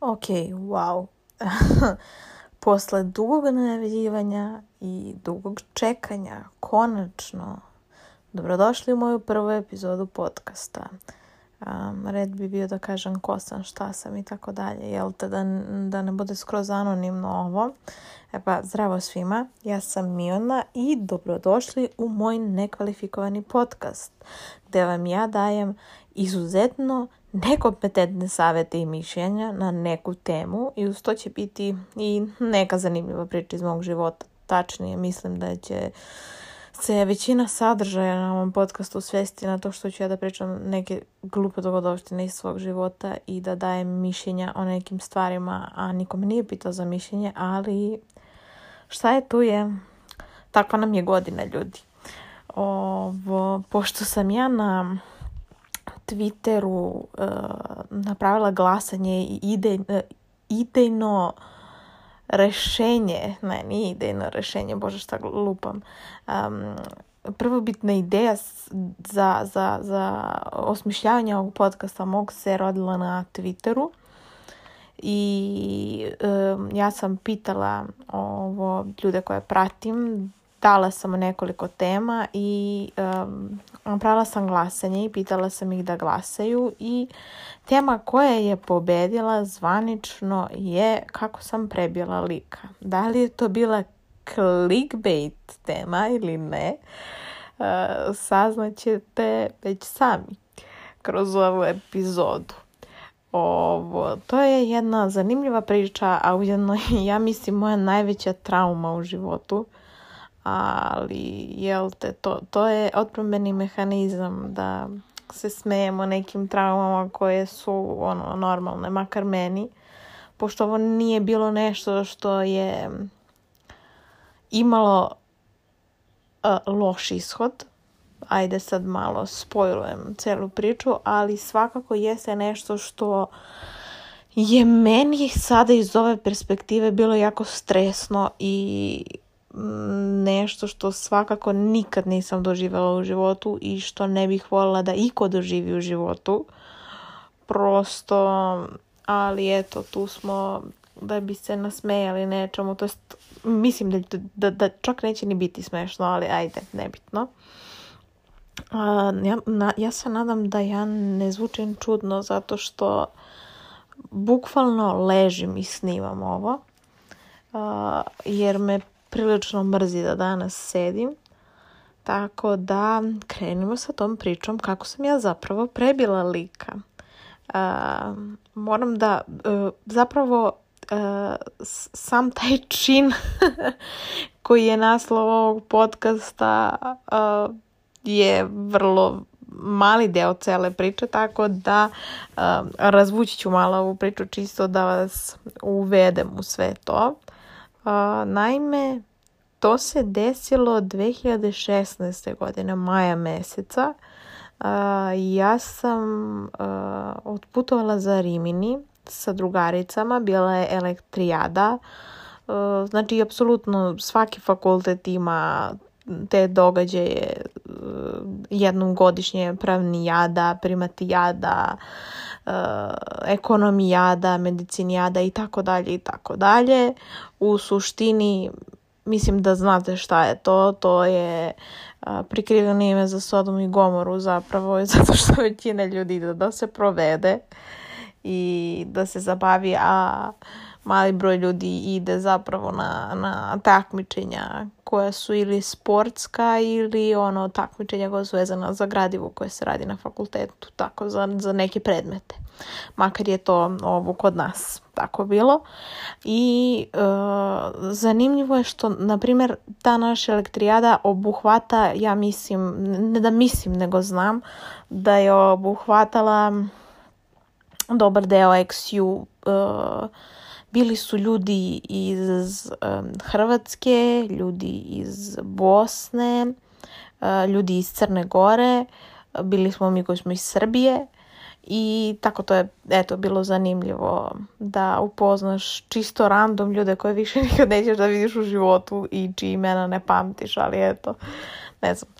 Ok, wow. Posle dugog najavljivanja i dugog čekanja, konačno, dobrodošli u moju prvu epizodu podcasta. red bi bio da kažem ko sam, šta sam i tako dalje, jel te da, da ne bude skroz anonimno ovo. E pa, zdravo svima, ja sam Miona i dobrodošli u moj nekvalifikovani podcast, gde vam ja dajem izuzetno nekompetentne savete i mišljenja na neku temu i uz to će biti i neka zanimljiva priča iz mog života. Tačnije, mislim da će se većina sadržaja na ovom podcastu svesti na to što ću ja da pričam neke glupe dogodovštine iz svog života i da dajem mišljenja o nekim stvarima, a nikom nije pitao za mišljenje, ali šta je tu je, takva nam je godina ljudi. Ovo, pošto sam ja na Twitteru e, napravila glasanje i ide, e, idejno rešenje, ne, nije idejno rešenje, bože šta lupam, um, bitna ideja za, za, za osmišljavanje ovog podcasta mog se rodila na Twitteru i ja sam pitala ovo ljude koje pratim dala sam nekoliko tema i um, napravila sam glasanje i pitala sam ih da glasaju i tema koja je pobedila zvanično je kako sam prebila lika. Da li je to bila clickbait tema ili ne, uh, e, saznaćete već sami kroz ovu epizodu. Ovo, to je jedna zanimljiva priča, a ujedno ja mislim moja najveća trauma u životu ali jel te, to, to je odbrambeni mehanizam da se smejemo nekim traumama koje su ono normalne, makar meni. Pošto ovo nije bilo nešto što je imalo e, loš ishod. Ajde sad malo spojlujem celu priču, ali svakako jeste nešto što je meni sada iz ove perspektive bilo jako stresno i nešto što svakako nikad nisam doživjela u životu i što ne bih voljela da iko doživi u životu. Prosto, ali eto, tu smo da bi se nasmejali nečemu, to jest, mislim da, da, da čak neće ni biti smešno, ali ajde, nebitno. ja, ja se nadam da ja ne zvučim čudno zato što bukvalno ležim i snimam ovo. jer me prilično mrzi da danas sedim. Tako da krenimo sa tom pričom kako sam ja zapravo prebila lika. moram da e, zapravo e, sam taj čin koji je naslov ovog podcasta e, je vrlo mali deo cele priče, tako da razvući ću malo ovu priču čisto da vas uvedem u sve to. Naime, to se desilo 2016. godine, maja meseca. Ja sam otputovala za Rimini sa drugaricama, bila je elektrijada. Znači, apsolutno svaki fakultet ima te događaje jednom godišnje pravnijada, primatijada, Eh, ekonomijada, medicinijada i tako dalje i tako dalje. U suštini mislim da znate šta je to, to je eh, prikriveno ime za Sodom i Gomoru zapravo zato što većina ljudi da se provede i da se zabavi, a mali broj ljudi ide zapravo na, na takmičenja koja su ili sportska ili ono takmičenja koja su vezana za gradivo koje se radi na fakultetu, tako za, za neke predmete. Makar je to ovo kod nas tako bilo. I e, zanimljivo je što, na primjer, ta naša elektrijada obuhvata, ja mislim, ne da mislim, nego znam, da je obuhvatala dobar deo XU e, bili su ljudi iz Hrvatske, ljudi iz Bosne, e, ljudi iz Crne Gore, bili smo mi koji smo iz Srbije i tako to je eto bilo zanimljivo da upoznaš čisto random ljude koje više nikad nećeš da vidiš u životu i čiji imena ne pamtiš, ali eto ne znam.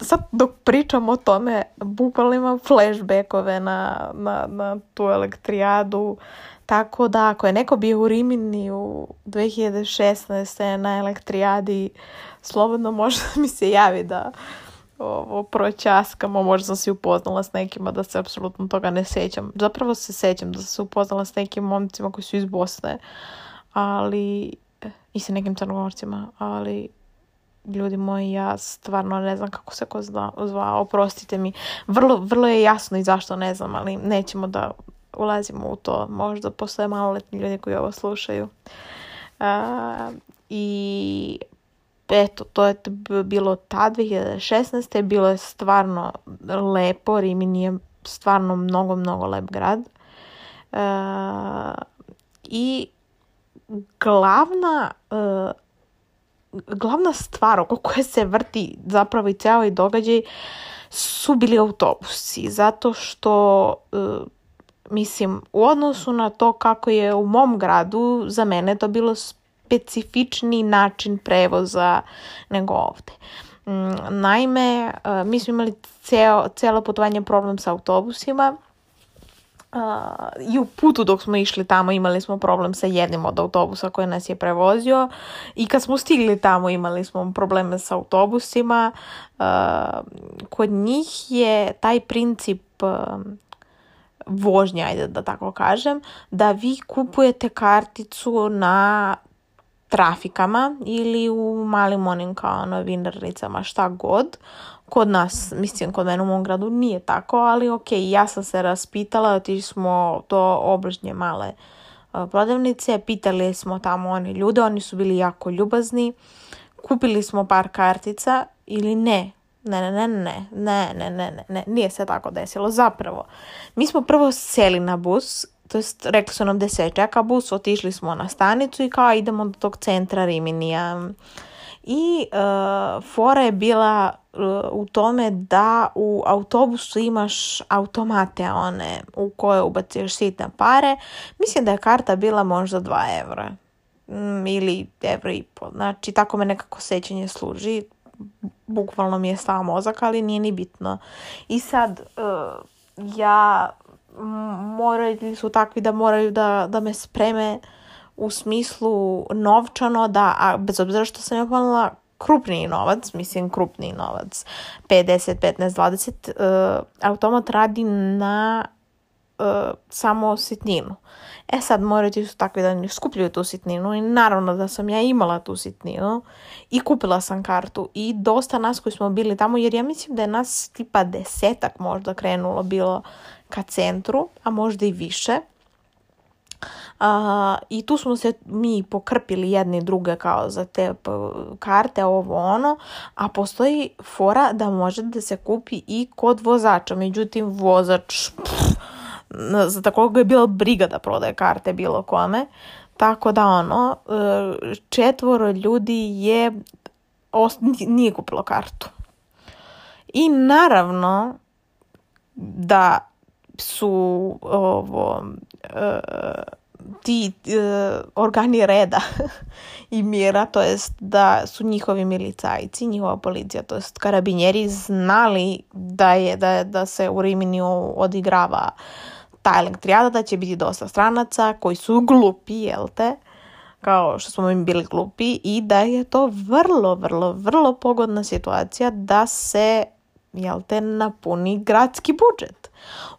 Sad, dok pričam o tome, bukvalno imam flashbackove na, na, na tu elektrijadu. Tako da ako je neko bio u Rimini u 2016. na elektrijadi, slobodno možda mi se javi da ovo proćaskamo, možda sam se upoznala s nekima da se apsolutno toga ne sećam. Zapravo se sećam da sam se upoznala s nekim momcima koji su iz Bosne, ali i sa nekim crnogorcima, ali ljudi moji, ja stvarno ne znam kako se ko zna, zvao, oprostite mi. Vrlo, vrlo je jasno i zašto ne znam, ali nećemo da ulazimo u to, možda postoje maloletni ljudi koji ovo slušaju. I eto, to je bilo ta 2016. Bilo je stvarno lepo, Rimini je stvarno mnogo, mnogo lep grad. I glavna e, glavna stvar oko koje se vrti zapravo i cijeli ovaj događaj su bili autobusi zato što e, Mislim, u odnosu na to kako je u mom gradu, za mene to bilo specifični način prevoza nego ovdje. Mm, naime, eh, mi smo imali ceo, celo putovanje problem sa autobusima, eh, i u putu dok smo išli tamo imali smo problem sa jednim od autobusa koji nas je prevozio i kad smo stigli tamo imali smo probleme sa autobusima. Eh, kod njih je taj princip vožnje, ajde da tako kažem, da vi kupujete karticu na trafikama ili u malim onim kao ono vinarnicama šta god. Kod nas, mislim, kod mene u mom gradu nije tako, ali ok, ja sam se raspitala, otišli smo do obližnje male e, prodavnice, pitali smo tamo one ljude, oni su bili jako ljubazni, kupili smo par kartica ili ne, ne, ne, ne, ne, ne, ne, ne, ne, ne, nije se tako desilo. Zapravo, mi smo prvo seli na bus, to jest rekli su nam čeka bus, otišli smo na stanicu i kao idemo do tog centra Riminija. I uh, fora je bila e, u tome da u autobusu imaš automate one u koje ubaciš sitne pare. Mislim da je karta bila možda 2 evra mm, ili evro i pol. Znači, tako me nekako sećanje služi bukvalno mi je stao mozak, ali nije ni bitno. I sad, e, ja moraju su takvi da moraju da, da me spreme u smislu novčano da, a bez obzira što sam ja planila krupniji novac, mislim krupniji novac, 50, 15, 20, uh, automat radi na E, samo sitninu. E sad, morati su takvi da ne skupljuju tu sitninu i naravno da sam ja imala tu sitninu i kupila sam kartu i dosta nas koji smo bili tamo, jer ja mislim da je nas tipa desetak možda krenulo bilo ka centru, a možda i više. I tu smo se mi pokrpili jedni druge kao za te karte, ovo ono, a postoji fora da može da se kupi i kod vozača, međutim vozač za takvog je bila briga da prodaje karte bilo kome. Tako da ono, e, četvoro ljudi je nije kupilo kartu. I naravno da su ovo, e, ti e, organi reda i mira, to jest da su njihovi milicajci, njihova policija, to jest karabinjeri znali da, je, da, da se u Rimini odigrava ta da će biti dosta stranaca koji su glupi, jel te? kao što smo im bili glupi i da je to vrlo, vrlo, vrlo pogodna situacija da se jel te, napuni gradski budžet.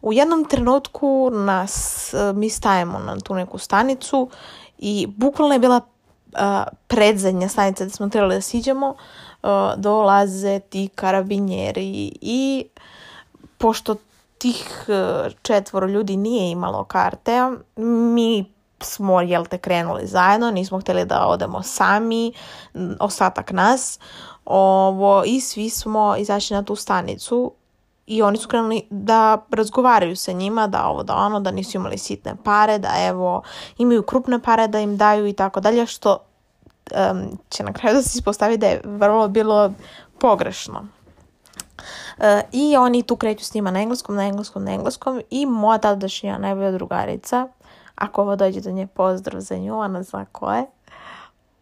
U jednom trenutku nas, eh, mi stajemo na tu neku stanicu i bukvalno je bila eh, predzadnja stanica da smo trebali da siđemo, eh, dolaze ti karabinjeri i pošto tih e, četvoro ljudi nije imalo karte. Mi smo, jel te, krenuli zajedno, nismo htjeli da odemo sami, ostatak nas. Ovo, I svi smo izašli na tu stanicu i oni su krenuli da razgovaraju sa njima, da ovo, da ono, da nisu imali sitne pare, da evo, imaju krupne pare da im daju i tako dalje, što će na kraju da se ispostavi da je vrlo bilo pogrešno. Eh, I oni tu kreću s njima na engleskom, na engleskom, na engleskom. I moja tadašnja najbolja drugarica, ako ovo dođe do nje, pozdrav za nju, ona zna ko je.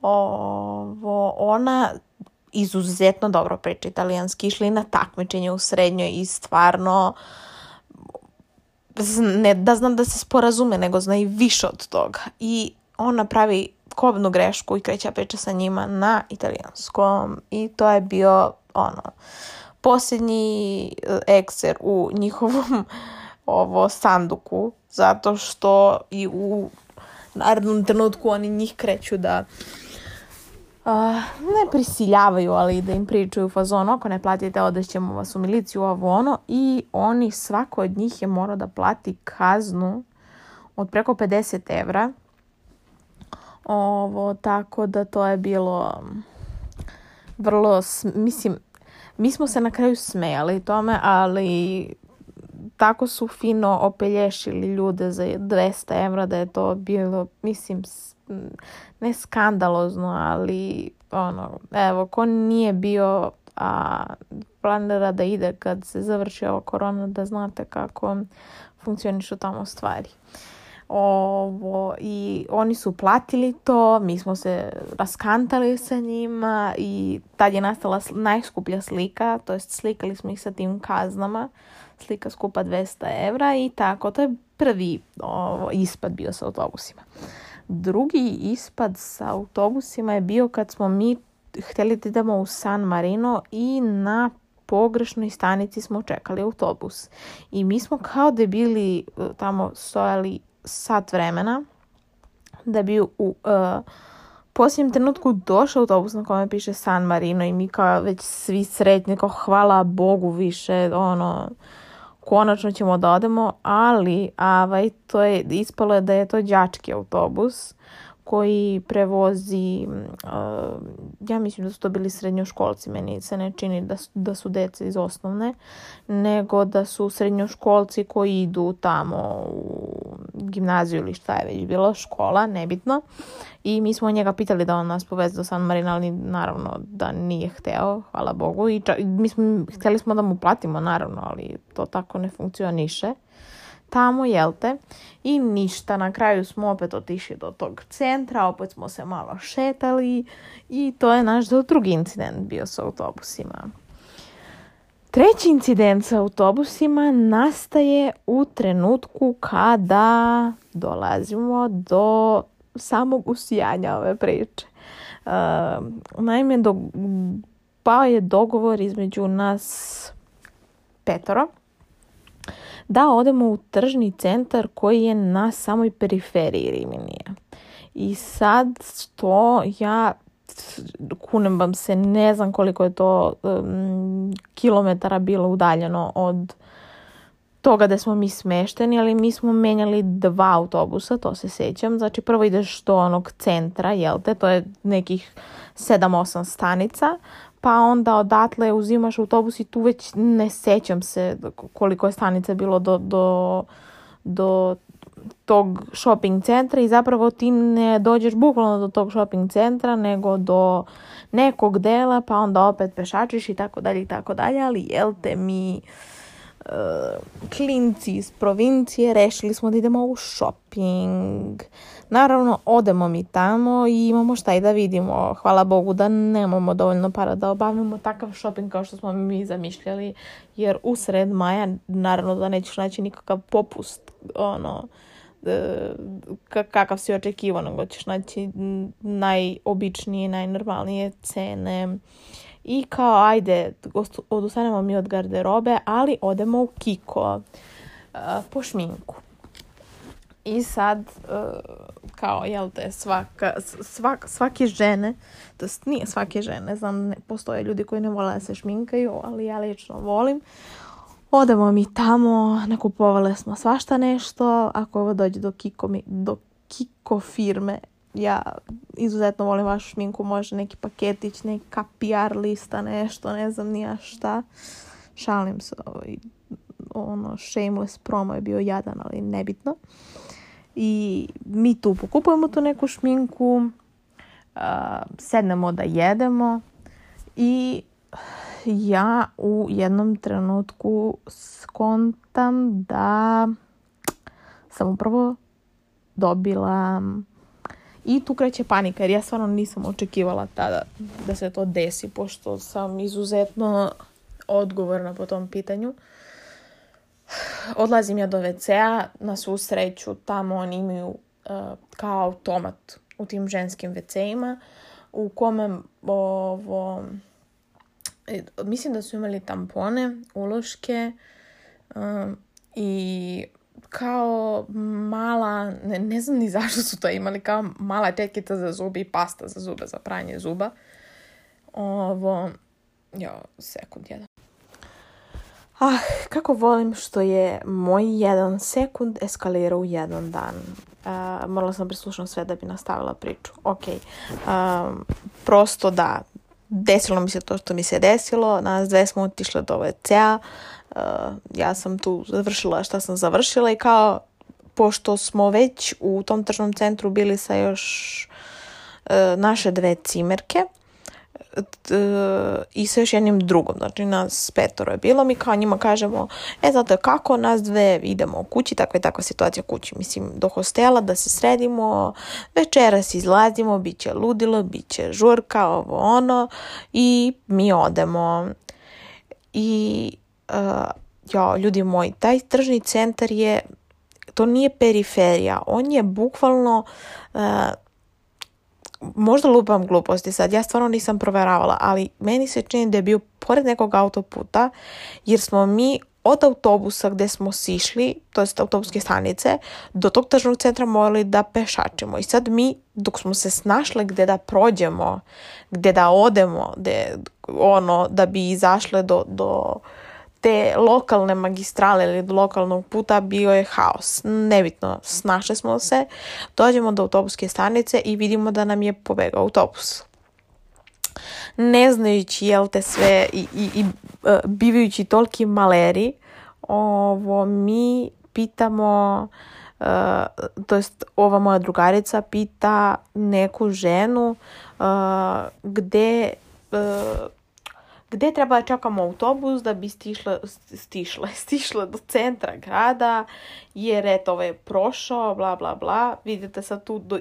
Ovo, ona izuzetno dobro priča italijanski, išli na takmičenje u srednjoj i stvarno ne da znam da se sporazume, nego zna i više od toga. I ona pravi kobnu grešku i kreća peča sa njima na italijanskom i to je bio ono posljednji e, ekser u njihovom ovo sanduku zato što i u narednom trenutku oni njih kreću da ne prisiljavaju, ali da im pričaju fazon, ako ne platite, odećemo vas u miliciju, ovo ono. I oni, svako od njih je morao da plati kaznu od preko 50 evra. Ovo, tako da to je bilo vrlo, mislim, mi smo se na kraju smejali tome, ali tako su fino opelješili ljude za 200 evra da je to bilo, mislim, ne skandalozno, ali ono, evo, ko nije bio a, planira da ide kad se završi ova korona, da znate kako funkcionišu tamo stvari ovo, i oni su platili to, mi smo se raskantali sa njima i tad je nastala najskuplja slika, to jest slikali smo ih sa tim kaznama, slika skupa 200 evra i tako, to je prvi ispad bio sa autobusima. Drugi ispad sa autobusima je bio kad smo mi htjeli da idemo u San Marino i na pogrešnoj stanici smo čekali autobus. I mi smo kao da bili e, tamo stojali sat vremena da bi u uh, posljednjem trenutku došao autobus na kojem piše San Marino i mi kao već svi sretni, kao hvala Bogu više, ono, konačno ćemo da odemo, ali avaj, to je, ispalo je da je to đački autobus koji prevozi, mm, ja mislim da su to bili srednjoškolci, meni se ne čini da su, da su dece iz osnovne, nego da su srednjoškolci koji idu tamo u gimnaziju ili šta je već bilo, škola, nebitno. I mi smo njega pitali da on nas poveze do San Marina, ali naravno da nije hteo, hvala Bogu. I ča, mi smo, smo da mu platimo, naravno, ali to tako ne funkcioniše tamo, jel te? I ništa, na kraju smo opet otišli do tog centra, opet smo se malo šetali i to je naš drugi incident bio sa autobusima. Treći incident sa autobusima nastaje u trenutku kada dolazimo do samog usijanja ove priče. Ehm, naime, pao je dogovor između nas petoro da odemo u tržni centar koji je na samoj periferiji Riminija. I sad što ja kunem vam se, ne znam koliko je to kilometara bilo udaljeno od toga da smo mi smešteni, ali mi smo menjali dva autobusa, to se sećam. Znači prvo ideš do onog centra, jel te, to je nekih 7-8 stanica, pa onda odatle uzimaš autobus i tu već ne sećam se koliko je stanica bilo do, do, do tog shopping centra i zapravo ti ne dođeš bukvalno do tog shopping centra nego do nekog dela pa onda opet pešačiš i tako dalje i tako dalje ali jel te mi eh, klinci iz provincije rešili smo da idemo u shopping Naravno, odemo mi tamo i imamo šta i da vidimo. Hvala Bogu da nemamo dovoljno para da obavimo takav shopping kao što smo mi zamišljali, jer u sred maja naravno da nećeš naći nikakav popust, ono, e, kakav si očekivao, nego ćeš naći najobičnije, najnormalnije cene. I kao, ajde, odustanemo mi od garderobe, ali odemo u Kiko e, po šminku. I sad, e, kao, jel te, svaka, svak, svake žene, to nije svake žene, znam, postoje ljudi koji ne vole da se šminkaju, ali ja lično volim. Odemo mi tamo, nakupovale smo svašta nešto, ako ovo dođe do Kiko, mi, do Kiko firme, ja izuzetno volim vašu šminku, može neki paketić, neka PR lista, nešto, ne znam nija šta. Šalim se, ovaj, ono, shameless promo je bio jadan, ali nebitno i mi tu pokupujemo tu neku šminku, sednemo da jedemo i ja u jednom trenutku skontam da sam upravo dobila i tu kreće panika jer ja stvarno nisam očekivala tada da se to desi pošto sam izuzetno odgovorna po tom pitanju odlazim ja do WC-a, na svu sreću tamo oni imaju e, kao automat u tim ženskim WC-ima u kome ovo, e, mislim da su imali tampone, uloške e, i kao mala, ne, znam ni zašto su to imali, kao mala tekita za zubi i pasta za zube, za pranje zuba. Ovo, jo, sekund jedan. Ah, kako volim što je moj jedan sekund eskalirao u jedan dan. Uh, morala sam preslušati sve da bi nastavila priču. Ok, um, prosto da, desilo mi se to što mi se desilo, nas dve smo otišle do wc uh, ja sam tu završila šta sam završila i kao, pošto smo već u tom tržnom centru bili sa još e, naše dve cimerke, i sa još jednim drugom, znači nas petoro je bilo, mi kao njima kažemo, e zato kako, nas dve idemo u kući, takva je takva situacija kući, mislim, do hostela, da se sredimo, večeras izlazimo, bit će ludilo, bit će žurka, ovo ono, i mi odemo. I, uh, e, jo, ljudi moji, taj tržni centar je, to nije periferija, on je bukvalno... E, možda lupam gluposti sad, ja stvarno nisam provjeravala, ali meni se čini da je bio pored nekog autoputa, jer smo mi od autobusa gdje smo sišli, to jest autobuske stanice, do tog tržnog centra morali da pešačimo. I sad mi, dok smo se snašle gdje da prođemo, gdje da odemo, gdje, ono, da bi izašle do, do te lokalne magistrale ili lokalnog puta bio je haos. Nebitno, snašli smo se, dođemo do autobuske stanice i vidimo da nam je pobegao autobus. Ne znajući, jel te sve, i, i, i e, bivajući toliki maleri, ovo, mi pitamo, e, to jest ova moja drugarica pita neku ženu uh, gde gdje treba čekamo autobus da bi stišla, stišla, do centra grada, jer eto, ovaj je prošao, bla, bla, bla. Vidite sad tu do,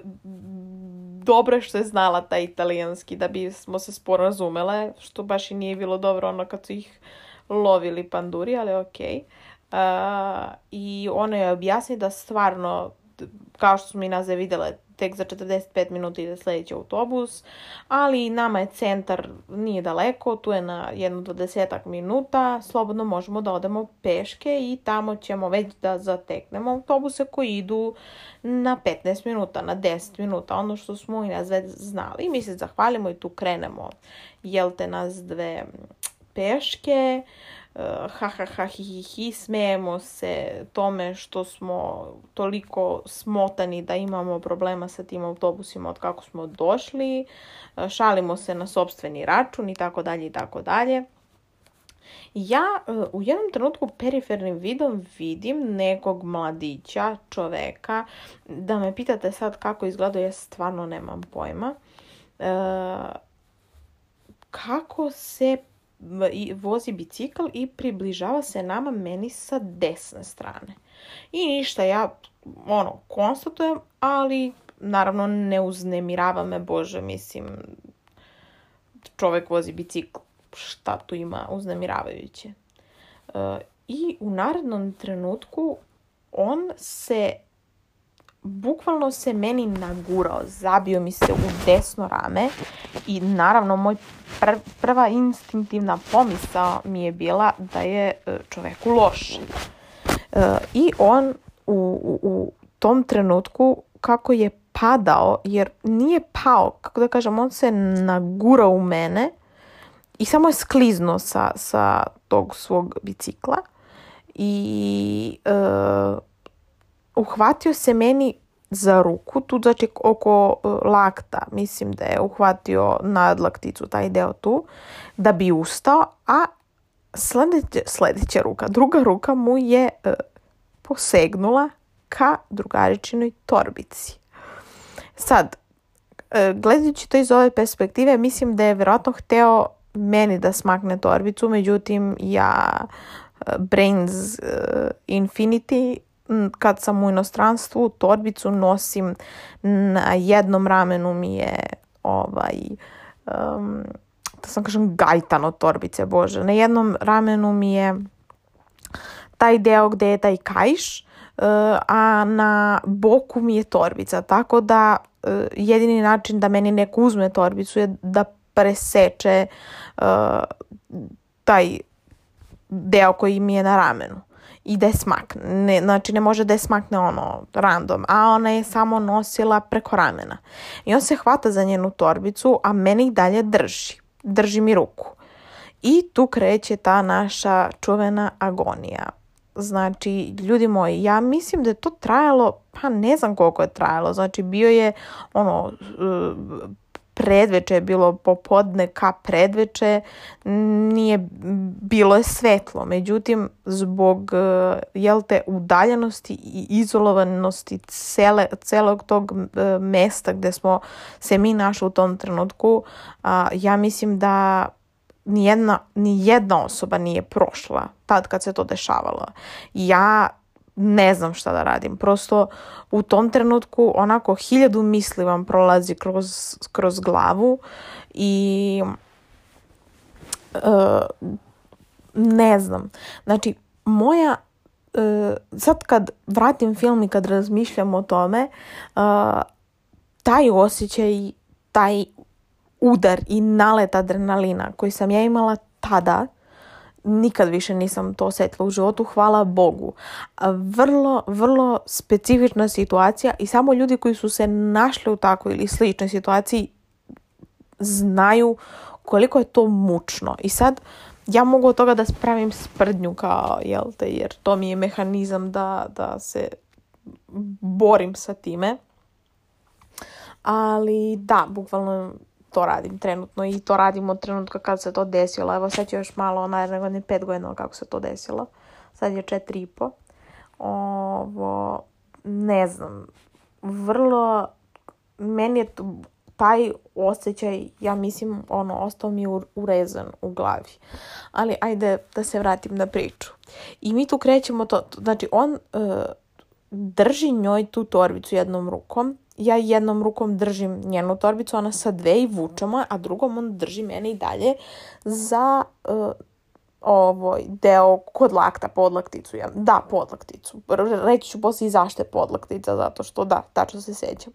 dobro što je znala taj italijanski da bi smo se sporazumele. što baš i nije bilo dobro ono kad su ih lovili panduri, ali ok. I ona je objasnila da stvarno, kao što smo i nas tek za 45 minuta ide sljedeći autobus, ali nama je centar, nije daleko, tu je na do 20 minuta, slobodno možemo da odemo peške i tamo ćemo već da zateknemo autobuse koji idu na 15 minuta, na 10 minuta, ono što smo i nas već znali. I mi se zahvalimo i tu krenemo, jel te nas dve peške, E, ha ha ha hi hi hi, smijemo se tome što smo toliko smotani da imamo problema sa tim autobusima od kako smo došli, e, šalimo se na sobstveni račun i tako dalje i tako dalje. Ja e, u jednom trenutku perifernim vidom vidim nekog mladića, čoveka, da me pitate sad kako izgleda, ja stvarno nemam pojma. Kako se i vozi bicikl i približava se nama meni sa desne strane. I ništa, ja ono, konstatujem, ali naravno ne uznemirava me, bože, mislim, čovjek vozi bicikl, šta tu ima uznemiravajuće. E, I u narednom trenutku on se bukvalno se meni nagurao, zabio mi se u desno rame i naravno moj prva instinktivna pomisa mi je bila da je e, čoveku loš. E, I on u, u, u tom trenutku kako je padao, jer nije pao, kako da kažem, on se nagurao u mene i samo je sklizno sa, sa tog svog bicikla i e, uhvatio se meni za ruku, tu znači oko e, lakta, mislim da je uhvatio nadlakticu, taj deo tu, da bi ustao, a sljedeća, sljedeća ruka, druga ruka mu je e, posegnula ka drugaričinoj torbici. Sad, e, gledajući to iz ove perspektive, mislim da je vjerojatno hteo meni da smakne torbicu, međutim ja Brains Infinity kad sam u inostranstvu torbicu nosim na jednom ramenu mi je ovaj um, da sam kažem gajtano torbice, bože. Na jednom ramenu mi je taj deo gde je taj kajš, e, a na boku mi je torbica. Tako da e, jedini način da meni neko uzme torbicu je da preseče e, taj deo koji mi je na ramenu i da smakne. Znači, ne može da je smakne ono random, a ona je samo nosila preko ramena. I on se hvata za njenu torbicu, a meni i dalje drži. Drži mi ruku. I tu kreće ta naša čuvena agonija. Znači, ljudi moji, ja mislim da je to trajalo, pa ne znam koliko je trajalo. Znači, bio je ono predveče je bilo popodne ka predveče nije bilo je svetlo međutim zbog e, jel te udaljenosti i izolovanosti celog tog e, mesta gde smo se mi našli u tom trenutku ja mislim da ni jedna osoba nije prošla tad kad se to dešavalo ja ne znam šta da radim. Prosto u tom trenutku onako hiljadu misli vam prolazi kroz, kroz glavu i e, ne znam. Znači, moja e, sad kad vratim film i kad razmišljam o tome, e, taj osjećaj, taj udar i nalet adrenalina koji sam ja imala tada, nikad više nisam to osjetila u životu, hvala Bogu. Vrlo, vrlo specifična situacija i samo ljudi koji su se našli u takvoj ili sličnoj situaciji znaju koliko je to mučno. I sad ja mogu od toga da spravim sprdnju kao, jel te, jer to mi je mehanizam da, da se borim sa time. Ali da, bukvalno to radim trenutno i to radim od trenutka kad se to desilo. Evo sad još malo, ono, naravno godine pet godina kako se to desilo. Sad je četiri i po. Ovo, ne znam, vrlo, meni je taj osjećaj, ja mislim, ono, ostao mi urezan u glavi. Ali ajde da se vratim na priču. I mi tu krećemo to, znači on eh, drži njoj tu torbicu jednom rukom, ja jednom rukom držim njenu torbicu, ona sa dve i vučemo, a drugom on drži mene i dalje za uh, ovaj deo kod lakta, podlakticu. Ja. Da, podlakticu. Reći ću poslije i zašto je podlaktica, zato što da, tačno se sećam.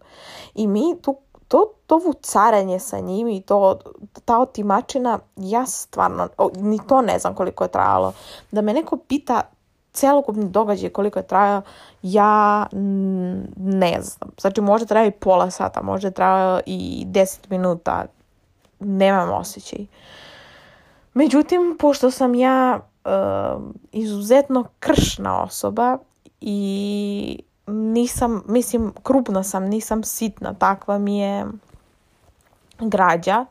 I mi tu to, to vucaranje sa njim i to, ta otimačina, ja stvarno, ni to ne znam koliko je trajalo. Da me neko pita celokupni događaj koliko je trajao, ja ne znam. Znači, možda traja i pola sata, možda traja i deset minuta, nemam osjećaj. Međutim, pošto sam ja izuzetno kršna osoba i nisam, mislim, krupna sam, nisam sitna, takva mi je građa.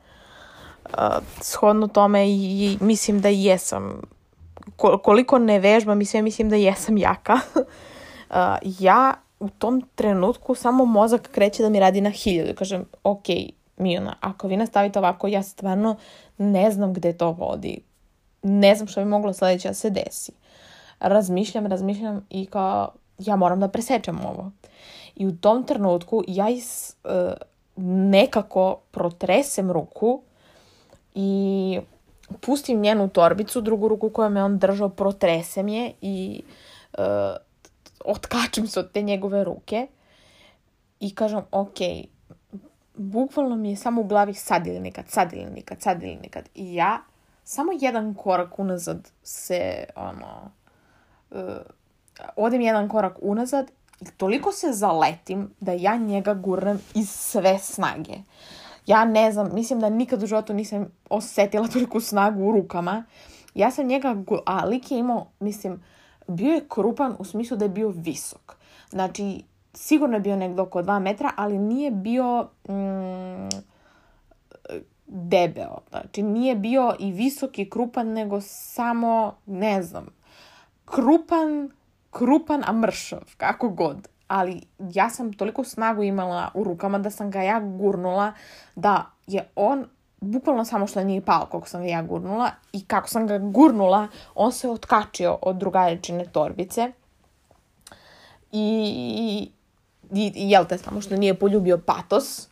Eh, shodno tome i mislim da jesam koliko ne vežbam i sve mislim da jesam jaka, uh, ja u tom trenutku samo mozak kreće da mi radi na hiljadu. Kažem, ok, Miona, ako vi nastavite ovako, ja stvarno ne znam gde to vodi. Ne znam što bi moglo sledeće da se desi. Razmišljam, razmišljam i kao, ja moram da presečem ovo. I u tom trenutku ja is, uh, nekako protresem ruku i pustim njenu torbicu, drugu ruku koja me on držao protresem je i uh, se od te njegove ruke i kažem, ok, bukvalno mi je samo u glavi sad ili nikad, sad ili nikad, sad ili nikad. I ja samo jedan korak unazad se, ono, uh, odem jedan korak unazad i toliko se zaletim da ja njega gurnem iz sve snage. Ja ne znam, mislim da nikad u životu nisam osjetila toliku snagu u rukama. Ja sam njega, a lik je imao, mislim, bio je krupan u smislu da je bio visok. Znači, sigurno je bio nekdo oko 2 metra, ali nije bio mm, debeo. Znači, nije bio i visok i krupan, nego samo, ne znam, krupan, krupan, a mršav, kako god ali ja sam toliko snagu imala u rukama da sam ga ja gurnula da je on bukvalno samo što nije pao kako sam ga ja gurnula i kako sam ga gurnula on se otkačio od drugaričine torbice i, i, jel te samo što nije poljubio patos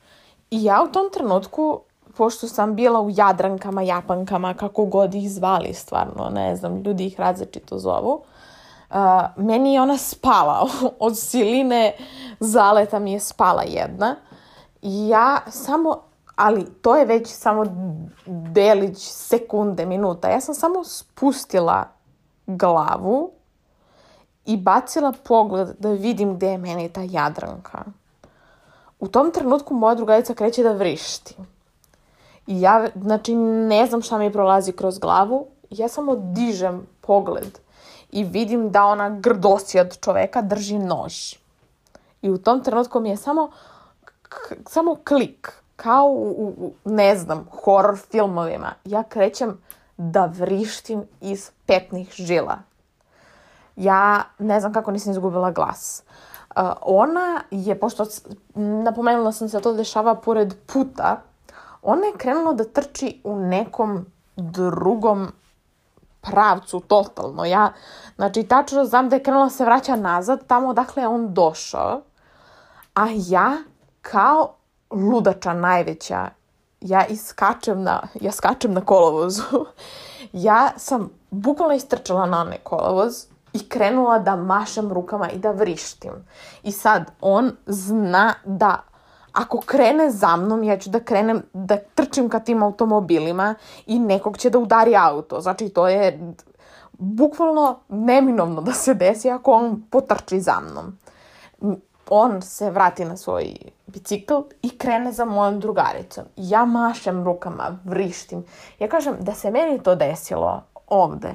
i ja u tom trenutku pošto sam bila u jadrankama, japankama, kako god ih zvali stvarno, ne znam, ljudi ih različito zovu, meni je ona spala od siline zaleta mi je spala jedna ja samo ali to je već samo delić sekunde, minuta. Ja sam samo spustila glavu i bacila pogled da vidim gdje je meni ta jadranka. U tom trenutku moja drugarica kreće da vrišti. I ja, znači, ne znam šta mi prolazi kroz glavu. Ja samo dižem pogled i vidim da ona grdosi od čoveka drži nož. I u tom trenutku mi je samo, samo klik, kao u, ne znam, horror filmovima. Ja krećem da vrištim iz petnih žila. Ja ne znam kako nisam izgubila glas. Uh, ona je, pošto napomenula sam se da to dešava pored puta, ona je krenula da trči u nekom drugom pravcu totalno. Ja, znači, tačno znam da je krenula se vraća nazad tamo odakle je on došao. A ja kao ludača najveća, ja iskačem na, ja skačem na kolovozu. ja sam bukvalno istrčala na onaj kolovoz i krenula da mašem rukama i da vrištim. I sad on zna da ako krene za mnom, ja ću da krenem, da trčim ka tim automobilima i nekog će da udari auto. Znači, to je bukvalno neminovno da se desi ako on potrči za mnom. On se vrati na svoj bicikl i krene za mojom drugaricom. Ja mašem rukama, vrištim. Ja kažem da se meni to desilo ovde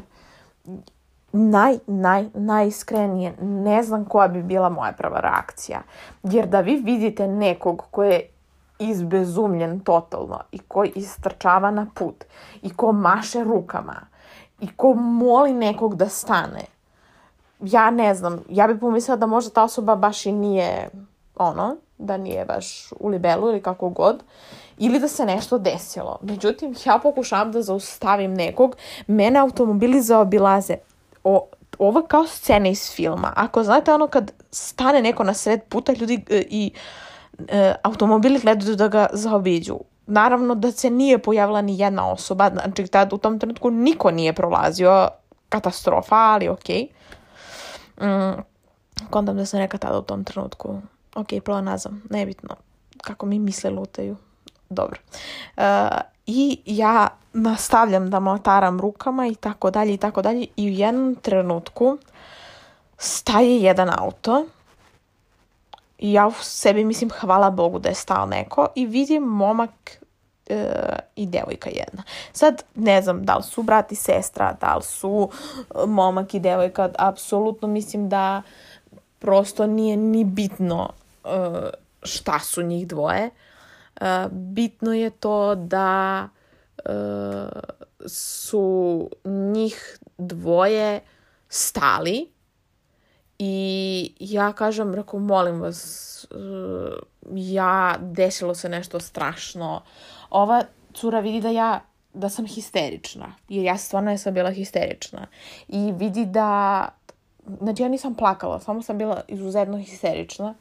naj, naj, najiskrenije ne znam koja bi bila moja prva reakcija. Jer da vi vidite nekog koji je izbezumljen totalno i koji istrčava na put i ko maše rukama i ko moli nekog da stane, ja ne znam, ja bih pomislila da možda ta osoba baš i nije ono, da nije baš u libelu ili kako god, ili da se nešto desilo. Međutim, ja pokušavam da zaustavim nekog, mene automobili zaobilaze o, ovo kao scene iz filma. Ako znate ono kad stane neko na sred puta, ljudi e, i e, automobili gledaju da ga zaobiđu. Naravno da se nije pojavila ni jedna osoba, znači tad u tom trenutku niko nije prolazio, katastrofa, ali okej. Mm, da sam neka tada u tom trenutku, ok, plonazam. nebitno, kako mi misle lutaju. Dobro. Uh, i ja nastavljam da motaram rukama i tako dalje i tako dalje i u jednom trenutku staje jedan auto i ja u sebi mislim hvala Bogu da je stao neko i vidim momak e, i devojka jedna. Sad ne znam da li su brat i sestra, da li su e, momak i devojka, apsolutno mislim da prosto nije ni bitno e, šta su njih dvoje bitno je to da e, su njih dvoje stali i ja kažem, reko, molim vas, e, ja, desilo se nešto strašno. Ova cura vidi da ja da sam histerična, jer ja stvarno sam bila histerična. I vidi da, znači ja nisam plakala, samo sam bila izuzetno histerična.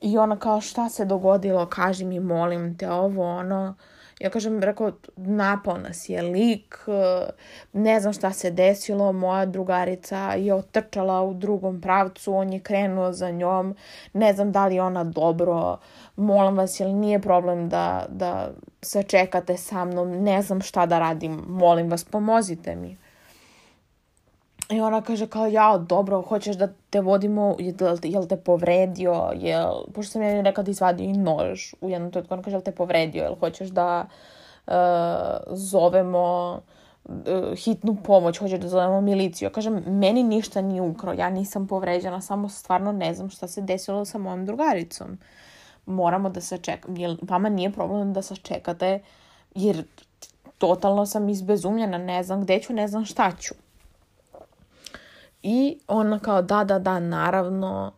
I ona kao šta se dogodilo, kaži mi molim te ovo, ono. Ja kažem, rekao, napao nas je lik, ne znam šta se desilo, moja drugarica je otrčala u drugom pravcu, on je krenuo za njom, ne znam da li je ona dobro, molim vas, jel nije problem da, da se čekate sa mnom, ne znam šta da radim, molim vas, pomozite mi. I ona kaže kao, ja, dobro, hoćeš da te vodimo, jel, te povredio, jel, pošto sam ja rekao da izvadio i nož u jednom trenutku, ona kaže, jel te povredio, jel hoćeš da eh, zovemo eh, hitnu pomoć, hoćeš da zovemo miliciju. Ja kažem, meni ništa nije ukro, ja nisam povređena, samo stvarno ne znam šta se desilo sa mojom drugaricom. Moramo da se jel vama nije problem da se čekate, jer totalno sam izbezumljena, ne znam gde ću, ne znam šta ću i ona kao da, da, da, naravno,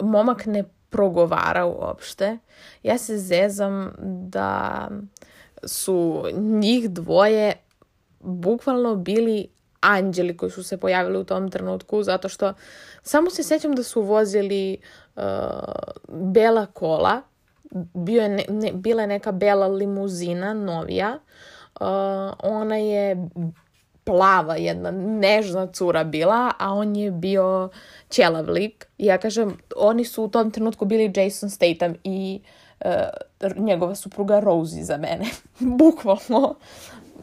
momak ne progovara uopšte. Ja se zezam da su njih dvoje bukvalno bili anđeli koji su se pojavili u tom trenutku zato što samo se sjećam da su vozili uh, bela kola bio je ne, bila je neka bela limuzina novija uh, ona je plava jedna nežna cura bila, a on je bio ćelav lik. ja kažem, oni su u tom trenutku bili Jason Statham i uh, njegova supruga Rosie za mene. Bukvalno.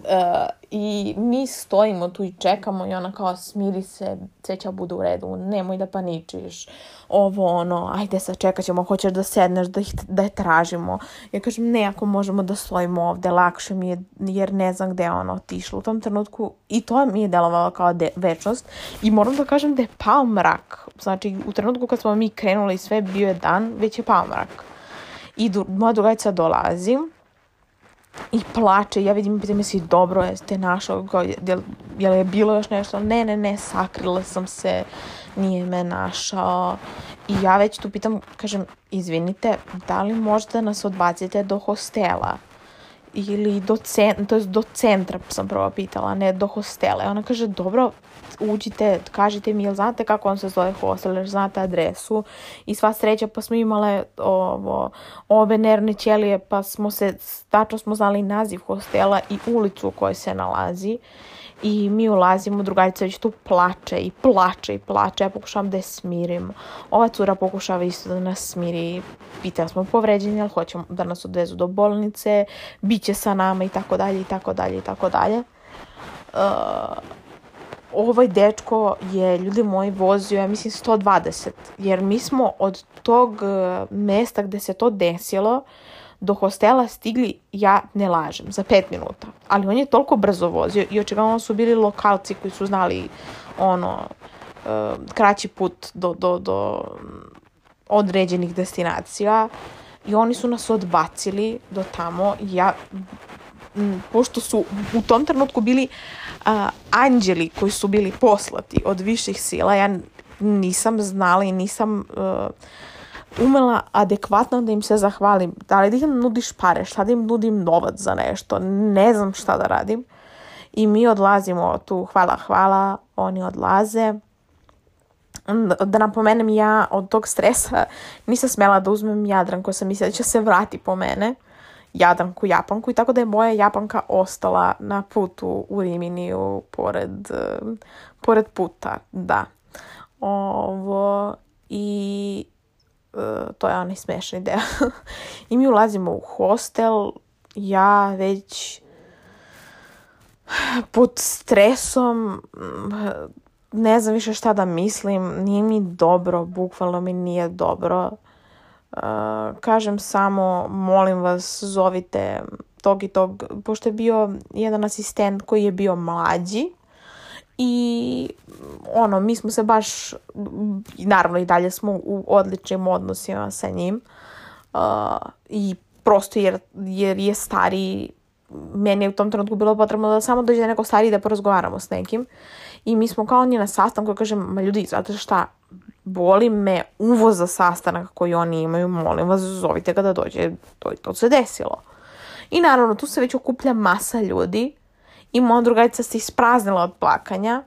E, I mi stojimo tu i čekamo i ona kao smiri se, sve će bude u redu, nemoj da paničiš, ovo ono, ajde sad čekat ćemo, hoćeš da sedneš, da, ih, da je tražimo. Ja kažem ne, ako možemo da stojimo ovde, lakše mi je jer ne znam gde je ono otišlo u tom trenutku i to mi je delovalo kao de, večnost i moram da kažem da je pao mrak. Znači u trenutku kad smo mi krenuli sve bio je dan, već je pao mrak. I moja dolazim. dolazi, i plače, ja vidim, pita si dobro, jeste našao, kao, jel, je bilo još nešto? Ne, ne, ne, sakrila sam se, nije me našao. I ja već tu pitam, kažem, izvinite, da li možda nas odbacite do hostela? ili do centra, to je do centra sam prvo pitala, ne do hostela. Ona kaže, dobro, uđite, kažite mi, jel znate kako on se zove hostel, jer znate adresu. I sva sreća, pa smo imale ovo, ove nervne ćelije, pa smo se, tačno smo znali naziv hostela i ulicu u kojoj se nalazi i mi ulazimo, drugarica već tu plače i plače i plače, ja pokušavam da je smirim. Ova cura pokušava isto da nas smiri, Pita smo povređenje, ali hoćemo da nas odvezu do bolnice, bit će sa nama i tako dalje i tako dalje i tako dalje. Uh, ovaj dečko je, ljudi moji, vozio, ja mislim, 120, jer mi smo od tog uh, mesta gde se to desilo, do hostela stigli, ja ne lažem, za pet minuta. Ali on je toliko brzo vozio i očigledno su bili lokalci koji su znali ono, kraći put do, do, do određenih destinacija i oni su nas odbacili do tamo. Ja, pošto su u tom trenutku bili anđeli koji su bili poslati od viših sila, ja nisam znala i nisam... E, umela adekvatno da im se zahvalim. Da li da im nudiš pare, šta da im nudim novac za nešto, ne znam šta da radim. I mi odlazimo tu, hvala, hvala, oni odlaze. Da napomenem, ja od tog stresa nisam smjela da uzmem Jadranku, sam mislila da će se vrati po mene. Jadranku, Japanku i tako da je moja Japanka ostala na putu u Riminiju pored, pored puta, da. Ovo, i E, to je onaj smešni ideja. I mi ulazimo u hostel, ja već pod stresom, ne znam više šta da mislim, nije mi dobro, bukvalno mi nije dobro. E, kažem samo, molim vas, zovite tog i tog, pošto je bio jedan asistent koji je bio mlađi, i ono, mi smo se baš, naravno i dalje smo u odličnim odnosima sa njim i prosto jer, jer je stari, meni je u tom trenutku bilo potrebno da samo dođe neko stari da porazgovaramo s nekim. I mi smo kao oni na sastanku, kažem, ma ljudi, zato šta, boli me uvo za sastanak koji oni imaju, molim vas, zovite ga da dođe, to, to se desilo. I naravno, tu se već okuplja masa ljudi i moja drugarica se ispraznila od plakanja,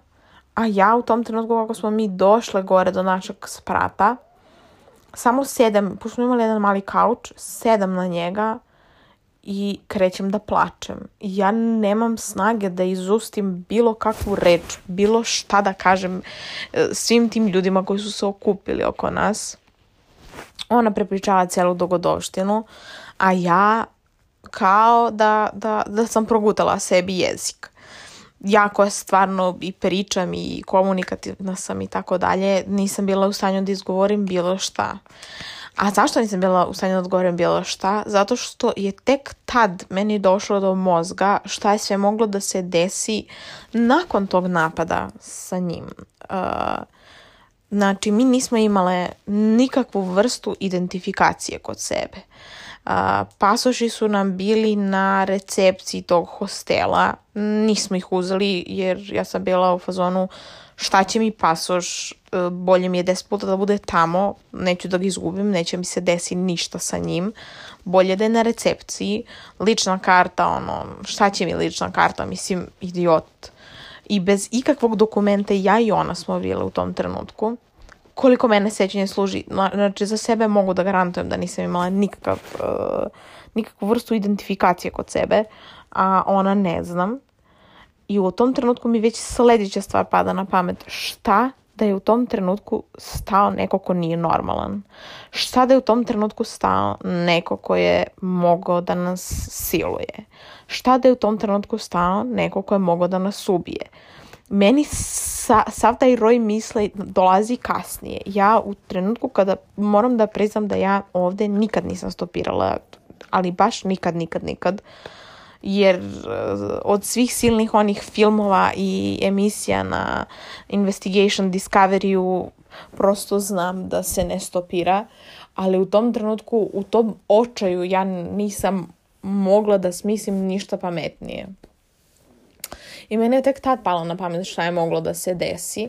a ja u tom trenutku kako smo mi došle gore do našeg sprata, samo sedam, pošto smo imali jedan mali kauč, sedam na njega i krećem da plačem. Ja nemam snage da izustim bilo kakvu reč, bilo šta da kažem e, svim tim ljudima koji su se okupili oko nas. Ona prepričava cijelu dogodovštinu, a ja kao da, da, da sam progutala sebi jezik. Jako stvarno i pričam i komunikativna sam i tako dalje. Nisam bila u stanju da izgovorim bilo šta. A zašto nisam bila u stanju da odgovorim bilo šta? Zato što je tek tad meni došlo do mozga šta je sve moglo da se desi nakon tog napada sa njim. Uh, znači, mi nismo imale nikakvu vrstu identifikacije kod sebe pasoši su nam bili na recepciji tog hostela. Nismo ih uzeli jer ja sam bila u fazonu šta će mi pasoš, e, bolje mi je deset puta da bude tamo, neću da ga izgubim, neće mi se desi ništa sa njim. Bolje da je na recepciji, lična karta, ono, šta će mi lična karta, mislim, idiot. I bez ikakvog dokumenta ja i ona smo bile u tom trenutku koliko mene sećanje služi, znači za sebe mogu da garantujem da nisam imala nikakav, eh, nikakvu vrstu identifikacije kod sebe, a ona ne znam. I u tom trenutku mi već sledeća stvar pada na pamet. Šta da je u tom trenutku stao neko ko nije normalan? Šta da je u tom trenutku stao neko ko je mogao da nas siluje? Šta da je u tom trenutku stao neko ko je mogao da nas ubije? meni sa, sav taj roj misle dolazi kasnije. Ja u trenutku kada moram da priznam da ja ovdje nikad nisam stopirala, ali baš nikad, nikad, nikad. Jer eh, od svih silnih onih filmova i emisija na Investigation Discovery-u prosto znam da se ne stopira, ali u tom trenutku, u tom očaju ja nisam mogla da smislim ništa pametnije. I mene je tek tad palo na pamet šta je moglo da se desi. E,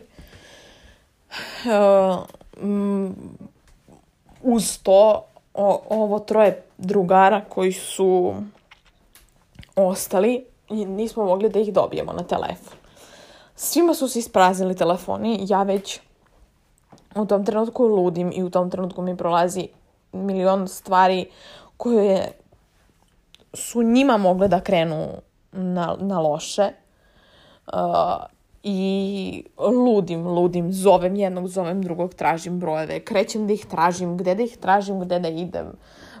mm, uz to ovo troje drugara koji su ostali i nismo mogli da ih dobijemo na telefon. Svima su se ispraznili telefoni, ja već u tom trenutku ludim i u tom trenutku mi prolazi milion stvari koje su njima mogle da krenu na, na loše i ludim, ludim, zovem jednog, zovem drugog, tražim brojeve, krećem da ih tražim, gde da ih tražim, gde da idem.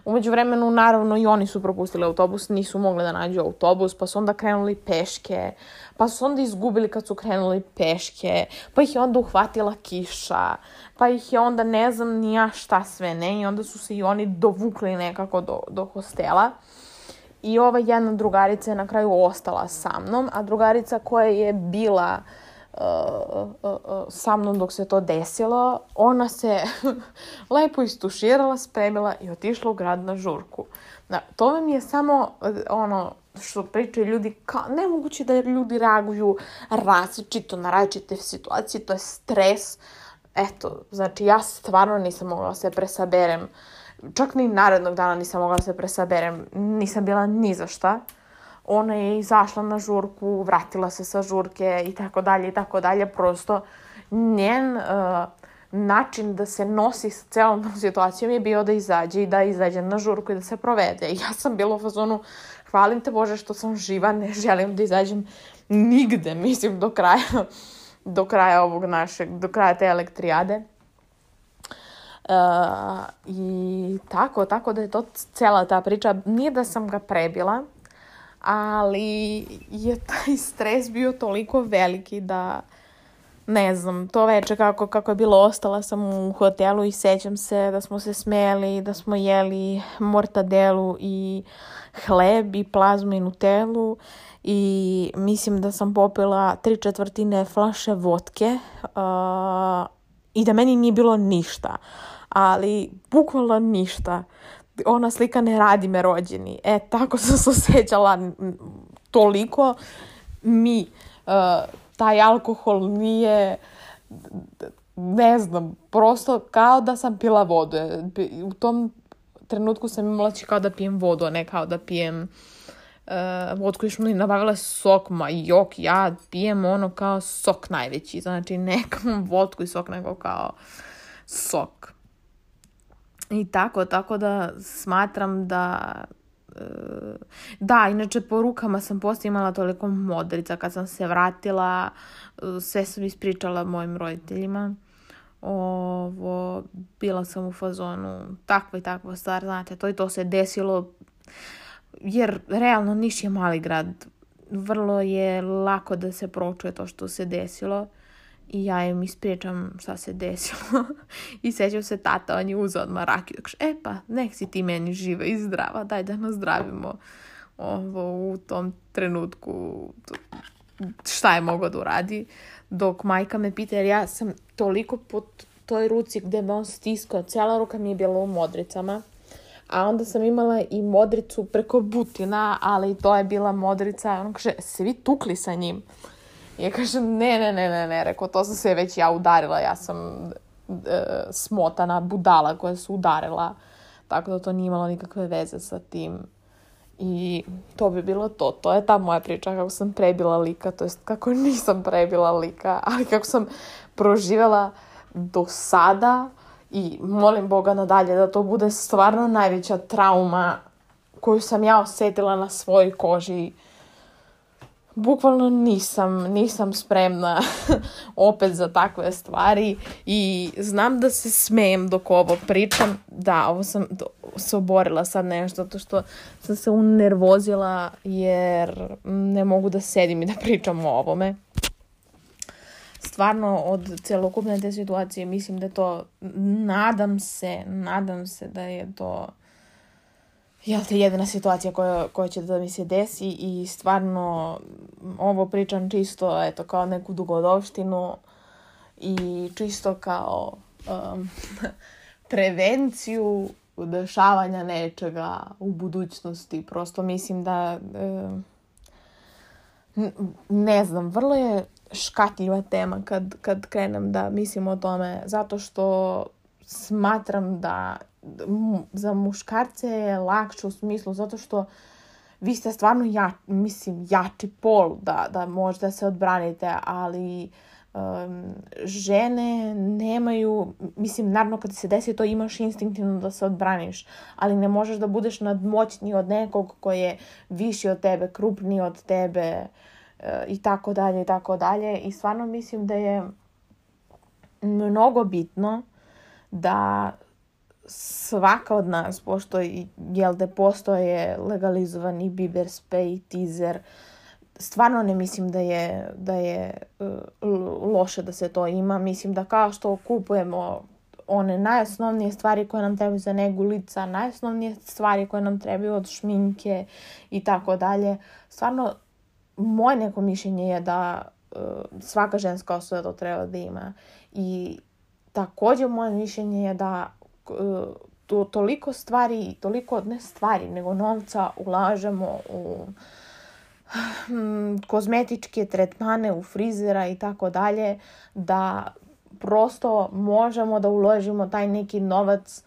Umeđu vremenu, naravno, i oni su propustili autobus, nisu mogli da nađu autobus, pa su onda krenuli peške, pa su onda izgubili kad su krenuli peške, pa ih je onda uhvatila kiša, pa ih je onda ne znam ni ja šta sve ne, i onda su se i oni dovukli nekako do, do hostela. I ova jedna drugarica je na kraju ostala sa mnom, a drugarica koja je bila uh, uh, sa mnom dok se to desilo, ona se lepo istuširala, spremila i otišla u grad na žurku. to vam je samo ono što pričaju ljudi, nemoguće da ljudi reaguju različito na različite situacije, to je stres. Eto, znači ja stvarno nisam mogla se presaberem čak ni narednog dana nisam mogla se presaberem, nisam bila ni za šta. Ona je izašla na žurku, vratila se sa žurke i tako dalje i tako dalje. Prosto njen uh, način da se nosi sa celom tom situacijom je bio da izađe i da izađe na žurku i da se provede. Ja sam bila u fazonu, hvalim te Bože što sam živa, ne želim da izađem nigde, mislim, do kraja, do kraja ovog našeg, do kraja te elektrijade. E, I tako, tako da je to cijela ta priča. Nije da sam ga prebila, ali je taj stres bio toliko veliki da ne znam, to veče kako, kako je bilo, ostala sam u hotelu i sećam se da smo se smeli, da smo jeli mortadelu i hleb i plazmu i nutelu i mislim da sam popila tri četvrtine flaše vodke i da meni nije bilo ništa ali bukvalno ništa. Ona slika ne radi me rođeni. E, tako sam se osjećala toliko mi. E, taj alkohol nije ne znam, prosto kao da sam pila vodu. E, u tom trenutku sam imala će znači kao da pijem vodu, a ne kao da pijem uh, vodku. Još mi nabavila sok, ma jok, ja pijem ono kao sok najveći. Znači, ne kao vodku i sok, nego kao sok i tako, tako da smatram da e, da, inače po rukama sam poslije imala toliko modrica kad sam se vratila, e, sve sam ispričala mojim roditeljima. Ovo, bila sam u fazonu takva i takva stvar, znate, to i to se desilo jer realno Niš je mali grad. Vrlo je lako da se pročuje to što se desilo. I ja im ispričam šta se desilo. I sećam se tata, on je uzao odmah rakiju. e pa, nek si ti meni živa i zdrava, daj da zdravimo. ovo u tom trenutku šta je mogo da uradi. Dok majka me pita, jer ja sam toliko pod toj ruci gde me on stiskao, cijela ruka mi je bila u modricama. A onda sam imala i modricu preko butina, ali to je bila modrica, on kaže, svi tukli sa njim. I ja kažem, ne, ne, ne, ne, ne, rekao, to sam se već ja udarila, ja sam e, smotana budala koja se udarila, tako da to nije imalo nikakve veze sa tim. I to bi bilo to. To je ta moja priča kako sam prebila lika, to jest kako nisam prebila lika, ali kako sam proživjela do sada i molim Boga nadalje da to bude stvarno najveća trauma koju sam ja osjetila na svojoj koži bukvalno nisam, nisam spremna opet za takve stvari i znam da se smijem dok ovo pričam. Da, ovo sam se oborila sad nešto, zato što sam se unervozila jer ne mogu da sedim i da pričam o ovome. Stvarno, od celokupne te situacije mislim da to, nadam se, nadam se da je to jel te, jedina situacija koja, koja će da mi se desi i stvarno ovo pričam čisto eto, kao neku dugodovštinu i čisto kao um, prevenciju dešavanja nečega u budućnosti. Prosto mislim da um, ne znam, vrlo je škatljiva tema kad, kad krenem da mislim o tome, zato što smatram da za muškarce je lakše u smislu zato što vi ste stvarno ja, mislim, jači pol da, da možda se odbranite, ali žene nemaju, mislim, naravno kad se desi to imaš instinktivno da se odbraniš, ali ne možeš da budeš nadmoćni od nekog koji je viši od tebe, krupniji od tebe eh, i tako dalje i tako dalje. I stvarno mislim da je mnogo bitno da svaka od nas, pošto jel da postoje legalizovani Bieber Spay, teaser, stvarno ne mislim da je, da je e, loše da se to ima. Mislim da kao što kupujemo one najosnovnije stvari koje nam trebaju za negu lica, najosnovnije stvari koje nam trebaju od šminke i tako dalje. Stvarno, moje neko mišljenje je da e, svaka ženska osoba to treba da ima. I također moje mišljenje je da E, to, toliko stvari, toliko ne stvari, nego novca ulažemo u hmm, kozmetičke tretmane, u frizera i tako dalje, da prosto možemo da uložimo taj neki novac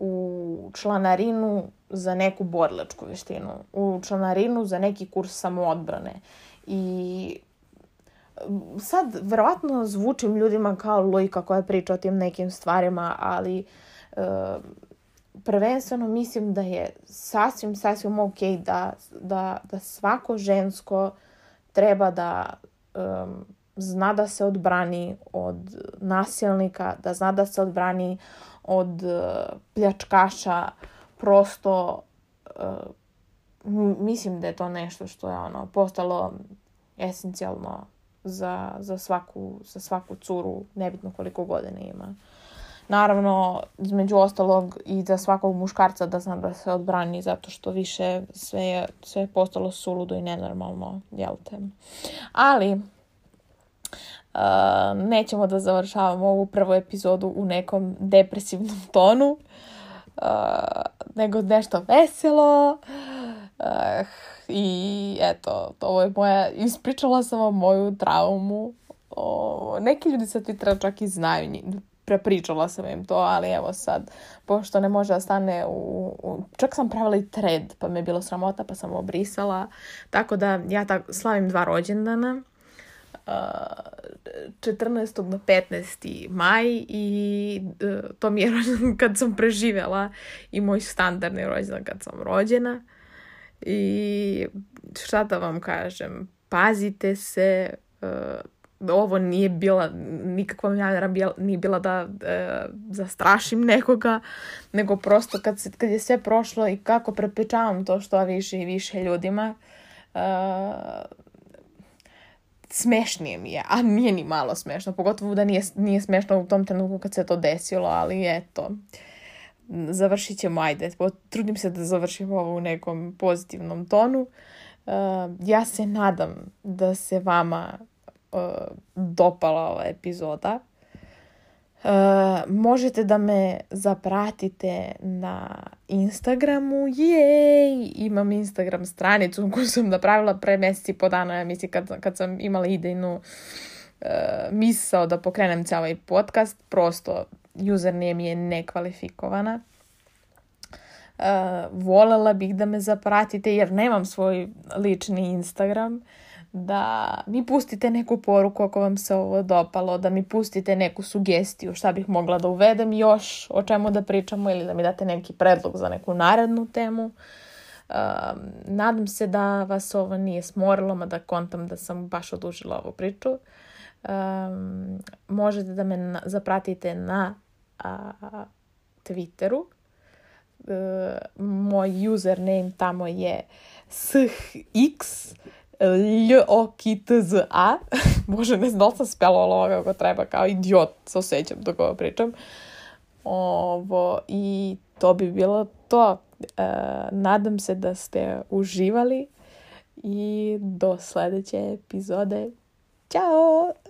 u članarinu za neku borlačku veštinu, u članarinu za neki kurs odbrane I sad, verovatno zvučim ljudima kao lojka koja priča o tim nekim stvarima, ali Ehm, prvenstveno mislim da je sasvim, sasvim ok da, da, da svako žensko treba da um, zna da se odbrani od nasilnika, da zna da se odbrani od e, pljačkaša, prosto e, mislim da je to nešto što je ono postalo esencijalno za, za, svaku, za svaku curu, nebitno koliko godina ima. Naravno, između ostalog i za svakog muškarca da zna da se odbrani zato što više sve je, sve je postalo suludo i nenormalno, jel te? Ali, Uh, nećemo da završavamo ovu prvu epizodu u nekom depresivnom tonu, uh, nego nešto veselo. Uh, I eto, ovo je moja, ispričala sam vam moju traumu. neki ljudi sa Twittera čak i znaju prepričala sam im to, ali evo sad, pošto ne može da stane u, u... Čak sam pravila i thread, pa me je bilo sramota, pa sam obrisala. Tako da ja tak, slavim dva rođendana. 14. Uh, na 15. maj i uh, to mi je kad sam preživjela i moj standardni rođendan kad sam rođena. I šta da vam kažem, pazite se, uh, ovo nije bila, nikakva namjera nije bila da e, zastrašim nekoga, nego prosto kad, se, kad je sve prošlo i kako prepričavam to što više i više ljudima, e, mi je, a nije ni malo smešno, pogotovo da nije, nije smešno u tom trenutku kad se to desilo, ali eto, završit ćemo, ajde, trudim se da završimo ovo u nekom pozitivnom tonu. E, ja se nadam da se vama E, dopala ova epizoda. E, možete da me zapratite na Instagramu. Jej! Imam Instagram stranicu koju sam napravila pre mjeseci po dana. Ja mislim kad, kad sam imala idejnu e, misao da pokrenem cijel ovaj podcast. Prosto username mi je nekvalifikovana. Uh, volela bih da me zapratite jer nemam svoj lični Instagram da mi pustite neku poruku ako vam se ovo dopalo, da mi pustite neku sugestiju šta bih mogla da uvedem još, o čemu da pričamo ili da mi date neki predlog za neku narednu temu. nadam se da vas ovo nije smorilo, mada kontam da sam baš odužila ovu priču. možete da me zapratite na Twitteru. E, moj username tamo je shx l o k t z a Bože, ne znam da li sam spelovala ovo kako treba, kao idiot se osjećam dok ovo pričam. Ovo, I to bi bilo to. E, nadam se da ste uživali i do sljedeće epizode. Ćao!